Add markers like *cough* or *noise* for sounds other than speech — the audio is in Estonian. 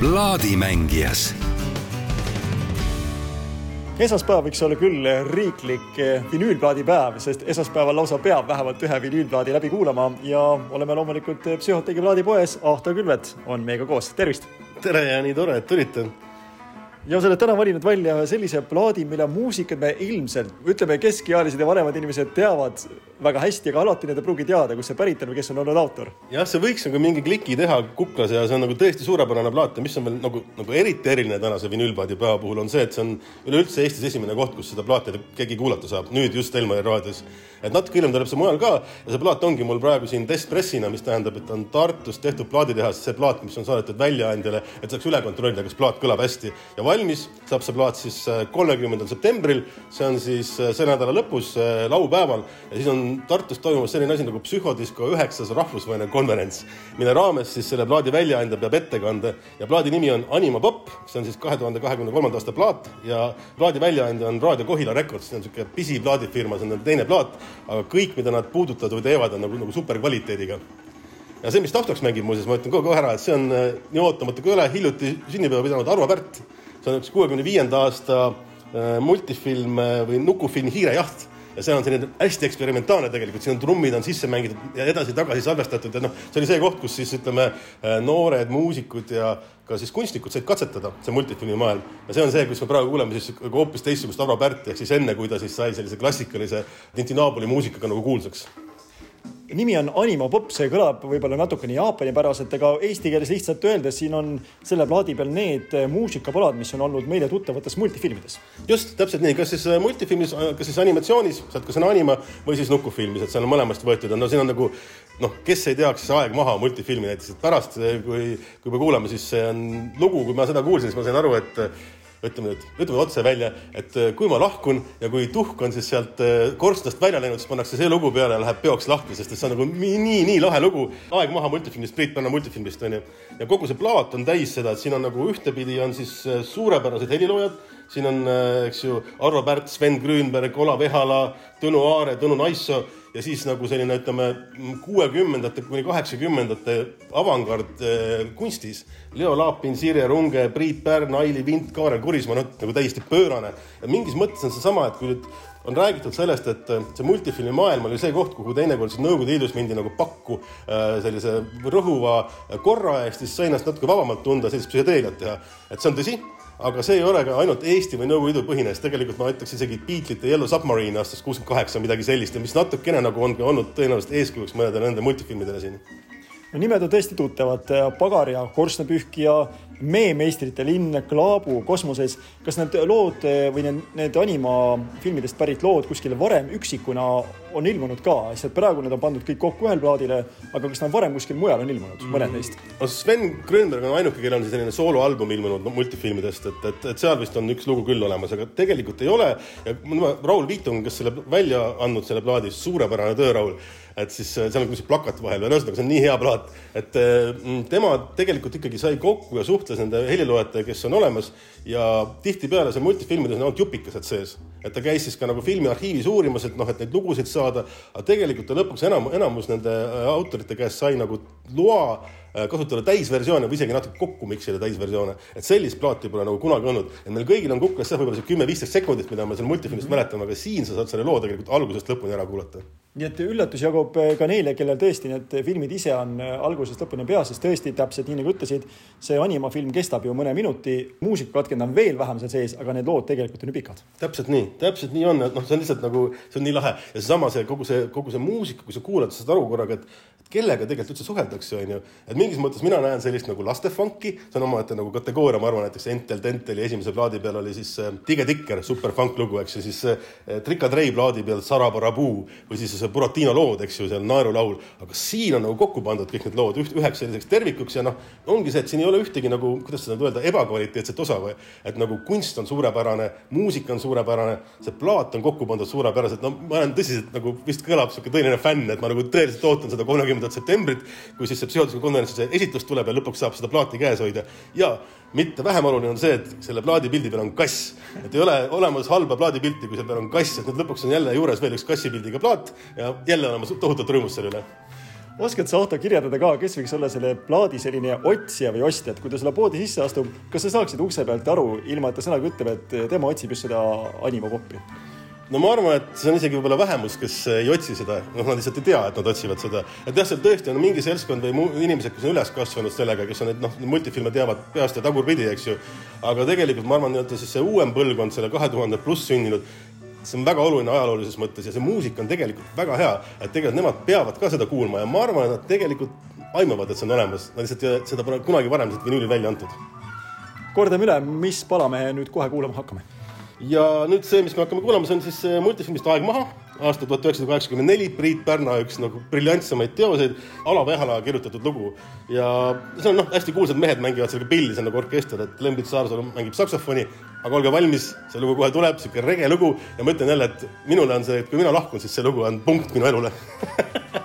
plaadimängijas esmaspäev võiks olla küll riiklik vinüülplaadipäev, sest esmaspäeval lausa peab vähemalt ühe vinüülplaadi läbi kuulama ja oleme loomulikult Psühhotegi plaadipoes. Ahto Külvet on meiega koos, tervist. tere ja nii tore, et tulite ja sa oled täna valinud välja sellise plaadi, mille muusikat me ilmselt, ütleme, keskealised ja vanemad inimesed teavad väga hästi, aga alati nad ei pruugi teada, kust see pärit on või kes on olnud autor. jah, see võiks nagu mingi kliki teha kuklas ja see on nagu tõesti suurepärane plaat ja mis on veel nagu, nagu eriti eriline tänase vinüülplaadi päeva puhul on see, et see on üleüldse Eestis esimene koht, kus seda plaati keegi kuulata saab, nüüd just Elmari raadios. et natuke hiljem tuleb see mujal ka ja see plaat ongi mul praegu siin testpressina, mis tähendab, et on Tartus tehtud plaaditehas see plaat, mis on saadetud väljaandjale, et saaks üle kontrollida, kas plaat kõlab hästi ja valmis saab see plaat siis äh, kolmekümnendal septembril, see on siis äh, selle nädala lõpus, äh, laupäeval. Ja siis on Tartus toimumas selline asi nagu Psühhodisko üheksas rahvusvaheline konverents, mille raames siis selle plaadi väljaandja peab ettekande ja plaadi nimi on Anima Pop, see on siis kahe tuhande kahekümne kolmanda aasta plaat. Ja plaadi väljaandja on Raadio Kohila Records, see on niisugune pisiplaadifirma, see on nende teine plaat, aga kõik, mida nad puudutavad või teevad, on nagu, nagu superkvaliteediga. Ja see, mis taustaks mängib muuseas, ma ütlen kohe ära, et see on nii ootamatu kõne, hiljuti sünnipäeva pidanud Arvo Pärt. See on üks kuuekümne viienda aasta multifilm või nukufilm Hiirejaht. Ja see on selline hästi eksperimentaalne tegelikult, siin on trummid on sisse mängitud ja edasi-tagasi salvestatud. Ja noh, see oli see koht, kus siis ütleme, noored muusikud ja ka siis kunstnikud said katsetada, see multifilmi maailm. ja see on see, kus me praegu kuuleme siis hoopis teistsugust Arvo Pärti, ehk siis enne, kui ta siis sai sellise klassikalise Tintinabuli muusikaga nagu kuulsaks nimi on Anima Pop, see kõlab võib-olla natukene jaapanipäraselt, aga eesti keeles lihtsalt öeldes siin on selle plaadi peal need muusikapalad, mis on olnud meile tuttavates multifilmides. just, täpselt nii, kas siis äh, multifilmis, äh, kas siis animatsioonis, sealt ka sõna anima või siis nukufilmis, et seal on mõlemast võetud, no siin on nagu noh, kes ei teaks, siis Aeg maha multifilmi näiteks, et pärast, kui, kui me kuulame, siis see on lugu, kui ma seda kuulsin, siis ma sain aru, et ütleme nüüd, ütleme otse välja, et äh, kui ma lahkun ja kui tuhk on siis sealt äh, korstnast välja läinud, siis pannakse see lugu peale ja läheb peoks lahti, sest et see on nagu nii, nii, nii lahe lugu. aeg maha multifilmist, Priit Pärna multifilmist onju. ja kogu see plaat on täis seda, et siin on nagu ühtepidi on siis äh, suurepärased heliloojad, siin on, eks ju, Arvo Pärt, Sven Grünberg, Olav Ehala, Tõnu Aare, Tõnu Naissoo ja siis nagu selline, ütleme kuuekümnendate kuni kaheksakümnendate avangard kunstis. Leo Laapin, Sirje Runge, Priit Pärn, Aili Vint, Kaarel Kurismaa, noh nagu täiesti pöörane. ja mingis mõttes on seesama, et kui nüüd on räägitud sellest, et see multifilmi maailm oli see koht, kuhu teinekord siis Nõukogude Liidus mindi nagu pakku sellise rõhuva korra eest, siis sai ennast natuke vabamalt tunda, sellist psühhedeeliat teha. et see on tõsi aga see ei ole ka ainult Eesti või Nõukogude Liidu põhine, sest tegelikult ma ütleks isegi Beatlesite Yellow Submarine aastast kuuskümmend kaheksa, midagi sellist ja mis natukene nagu on ka olnud tõenäoliselt eeskujuks mõnedele nende multifilmidele siin. no nimed on tõesti tuttavad, Pagar ja Korstnapühkija Meemeistrite linn, Klaabu kosmoses. kas need lood või need, need animafilmidest pärit lood kuskil varem üksikuna on ilmunud ka, lihtsalt praegu need on pandud kõik kokku ühele plaadile, aga kas nad varem kuskil mujal on ilmunud mm., mõned neist? no Sven Grönberg on ainuke, kellel on siis selline sooloalbum ilmunud no, multifilmidest, et, et, et seal vist on üks lugu küll olemas, aga tegelikult ei ole. ja Raul Viitung, kes selle välja andnud, selle plaadi, suurepärane töö, Raul et siis seal on kuskil plakat vahel veel, ühesõnaga see on nii hea plaat, et tema tegelikult ikkagi sai kokku ja suhtles nende heliloojatega, kes on olemas ja tihtipeale seal multifilmides on ainult jupikesed sees. et ta käis siis ka nagu filmiarhiivis uurimas, et noh, et neid lugusid saada, aga tegelikult ta lõpuks enam, enamus nende autorite käest sai nagu loa kasutada täisversioone või isegi natuke kokku miksida täisversioone. et sellist plaati pole nagu kunagi olnud, et meil kõigil on kuklas jah, võib-olla see kümme-viisteist sekundit, mida me seal multifilmist mm -hmm. mäletame, aga siin sa saad selle loo tegelikult algusest lõpuni ära kuulata nii et üllatus jagub ka neile, kellel tõesti need filmid ise on algusest lõpuni peas, sest tõesti täpselt nii nagu ütlesid, see animafilm kestab ju mõne minuti, muusikakatkend on veel vähem seal sees, aga need lood tegelikult on ju pikad. täpselt nii, täpselt nii on, et noh, see on lihtsalt nagu, see on nii lahe ja seesama see kogu see, kogu see muusika, kui sa kuulad, sa saad aru korraga, et kellega tegelikult üldse suheldakse, onju. et mingis mõttes mina näen sellist nagu lastefunki, see on omaette nagu kategooria, ma arvan, näiteks Entel Tenteli esimese plaadi peal oli siis äh, Tige Tikker, superfunk lugu, eks ju, siis äh, Trika Trei plaadi peal Sarabarabuu või siis see Buratino lood, eks ju, seal naerulaul, aga siin on nagu kokku pandud kõik need lood üht, üheks selliseks tervikuks ja noh, ongi see, et siin ei ole ühtegi nagu, kuidas seda öelda, ebakvaliteetset osa või et nagu kunst on suurepärane, muusika on suurepärane, see plaat on kokku pandud suurepäraselt, no ma olen tõsiselt nagu vist kõlab sihuke tõeline fänn, et ma nagu tõeliselt ootan seda kolmekümnendat septembrit, kui siis see psühholoogiline konverentsi see esitlus tuleb ja lõpuks saab seda plaati käes hoida. Ja mitte vähem oluline on see, et selle plaadipildi peal on kass, et ei ole olemas halba plaadipilti, kui seal peal on kass, et nüüd lõpuks on jälle juures veel üks kassipildiga plaat ja jälle oleme tohutult rõõmus selle üle. Oskad sa, Ahto, kirjeldada ka, kes võiks olla selle plaadi selline otsija või ostja, et kui ta selle poodi sisse astub, kas sa saaksid ukse pealt aru, ilma et ta sõnaga ütleb, et tema otsib just seda animapoppi? No ma arvan, et see on isegi võib-olla vähemus, kes ei otsi seda, noh, nad lihtsalt ei tea, et nad otsivad seda. et jah, seal tõesti on mingi seltskond või inimesed, kes on üles kasvanud sellega, kes on neid noh, multifilme teavad peast ja tagurpidi, eks ju. aga tegelikult ma arvan, nii-öelda siis see uuem põlvkond, selle kahe tuhande pluss sündinud, see on väga oluline ajaloolises mõttes ja see muusika on tegelikult väga hea, et tegelikult nemad peavad ka seda kuulma ja ma arvan, et nad tegelikult aimavad, et see on olemas, nad lihtsalt seda pole kunagi varem lihtsalt vinüüli välja antud. kordame üle, mis pala me nüüd kohe kuulama hakkame? Ja nüüd see, mis me hakkame kuulama, see on siis multifilmist Aeg maha aasta tuhat üheksasada kaheksakümmend neli, Priit Pärna üks nagu briljantsemaid teoseid, Alo Vehala kirjutatud lugu. ja see on noh, hästi kuulsad mehed mängivad sellega pilli, see on nagu orkester, et Lembit Saarsalu mängib saksofoni, aga olge valmis, see lugu kohe tuleb, sihuke rege lugu ja ma ütlen jälle, et minule on see, et kui mina lahkun, siis see lugu on punkt minu elule *laughs*